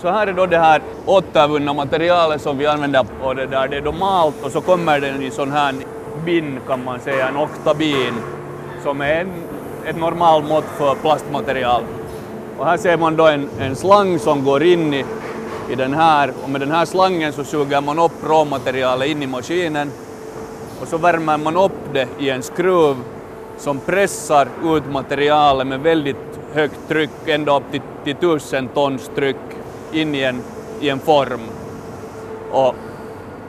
Så här är då det här återvunna materialet som vi använder och det där, det är då malt och så kommer den i sån här bin kan man säga, en oktabin som är en, ett normalt mått för plastmaterial. Och här ser man då en, en slang som går in i, i den här. Och med den här slangen så suger man upp råmaterialet in i maskinen. Och så värmer man upp det i en skruv som pressar ut materialet med väldigt högt tryck, ända upp till, till 1000 tons tryck in i en, i en form. Och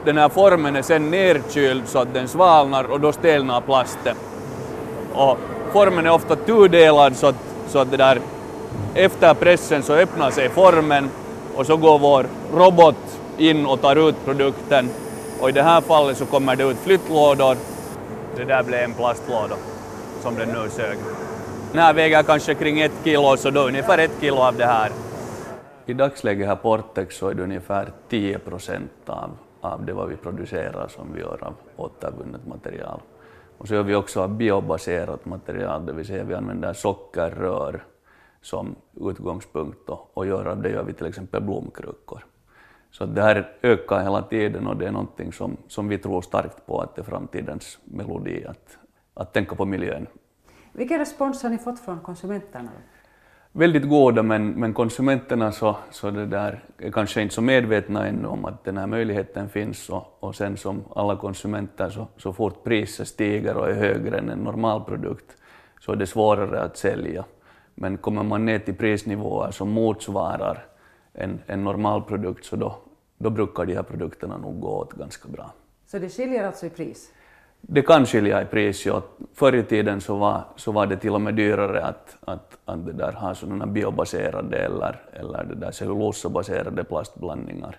den här formen är sen nerkyld så att den svalnar och då stelnar plasten. Och formen är ofta tudelad så att, så att det där, efter pressen så öppnar sig formen och så går vår robot in och tar ut produkten och i det här fallet så kommer det ut flyttlådor. Det där blev en plastlåda som den nu sög. Den här väger kanske kring ett kilo så då ungefär ett kilo av det här. I dagsläget här på Ortex så är det ungefär 10 procent av, av det vad vi producerar som vi gör av återvunnet material. Och så gör vi också av biobaserat material, det vill säga vi använder sockerrör som utgångspunkt och, och gör av det gör vi till exempel blomkrukor. Så det här ökar hela tiden och det är någonting som, som vi tror starkt på att det är framtidens melodi, att, att tänka på miljön. Vilken respons har ni fått från konsumenterna? Väldigt goda, men, men konsumenterna så, så det där är kanske inte så medvetna ännu om att den här möjligheten finns och, och sen som alla konsumenter så, så fort priset stiger och är högre än en normal produkt så är det svårare att sälja. Men kommer man ner till prisnivåer som motsvarar en, en normal produkt så då, då brukar de här produkterna nog gå åt ganska bra. Så det skiljer alltså i pris? Det kan skilja i pris. Ja. Förr i tiden så var, så var det till och med dyrare att, att, att det där ha sådana biobaserade eller, eller det där cellulosabaserade plastblandningar.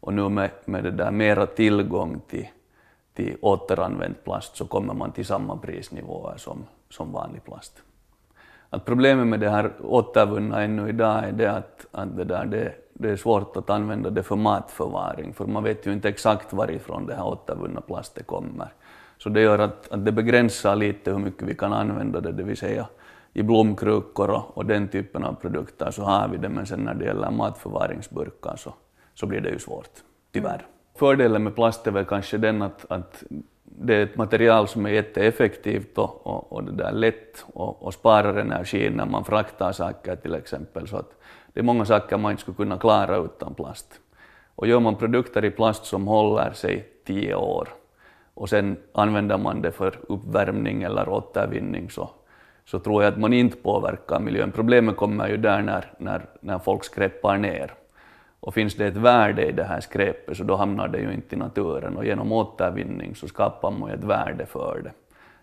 Och nu med, med det där mera tillgång till, till återanvänd plast så kommer man till samma prisnivåer som, som vanlig plast. Att problemet med det här återvunna ännu idag är det att, att det, där, det, det är svårt att använda det för matförvaring, för man vet ju inte exakt varifrån det här återvunna plastet kommer. Så det gör att, att det begränsar lite hur mycket vi kan använda det, det vill säga i blomkrukor och, och den typen av produkter så har vi det, men sen när det gäller matförvaringsburkar så, så blir det ju svårt, tyvärr. Mm. Fördelen med plast är väl kanske den att, att det är ett material som är jätteeffektivt och, och, och det där lätt och, och sparar energi när man fraktar saker till exempel. Så att det är många saker man inte skulle kunna klara utan plast. Och gör man produkter i plast som håller sig tio år och sen använder man det för uppvärmning eller återvinning så, så tror jag att man inte påverkar miljön. Problemet kommer ju där när, när, när folk skräpar ner. Och finns det ett värde i det här skräpet så då hamnar det ju inte i naturen och genom återvinning så skapar man ju ett värde för det.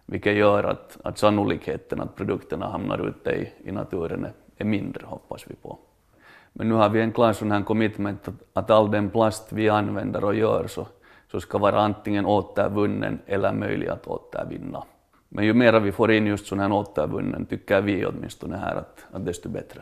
Vilket gör att, att sannolikheten att produkterna hamnar ute i, i naturen är, är mindre, hoppas vi på. Men nu har vi en klar sån här commitment att, att all den plast vi använder och gör så, så ska vara antingen återvunnen eller möjlig att återvinna. Men ju mer vi får in just sån här återvunnen tycker vi åtminstone här att, att desto bättre.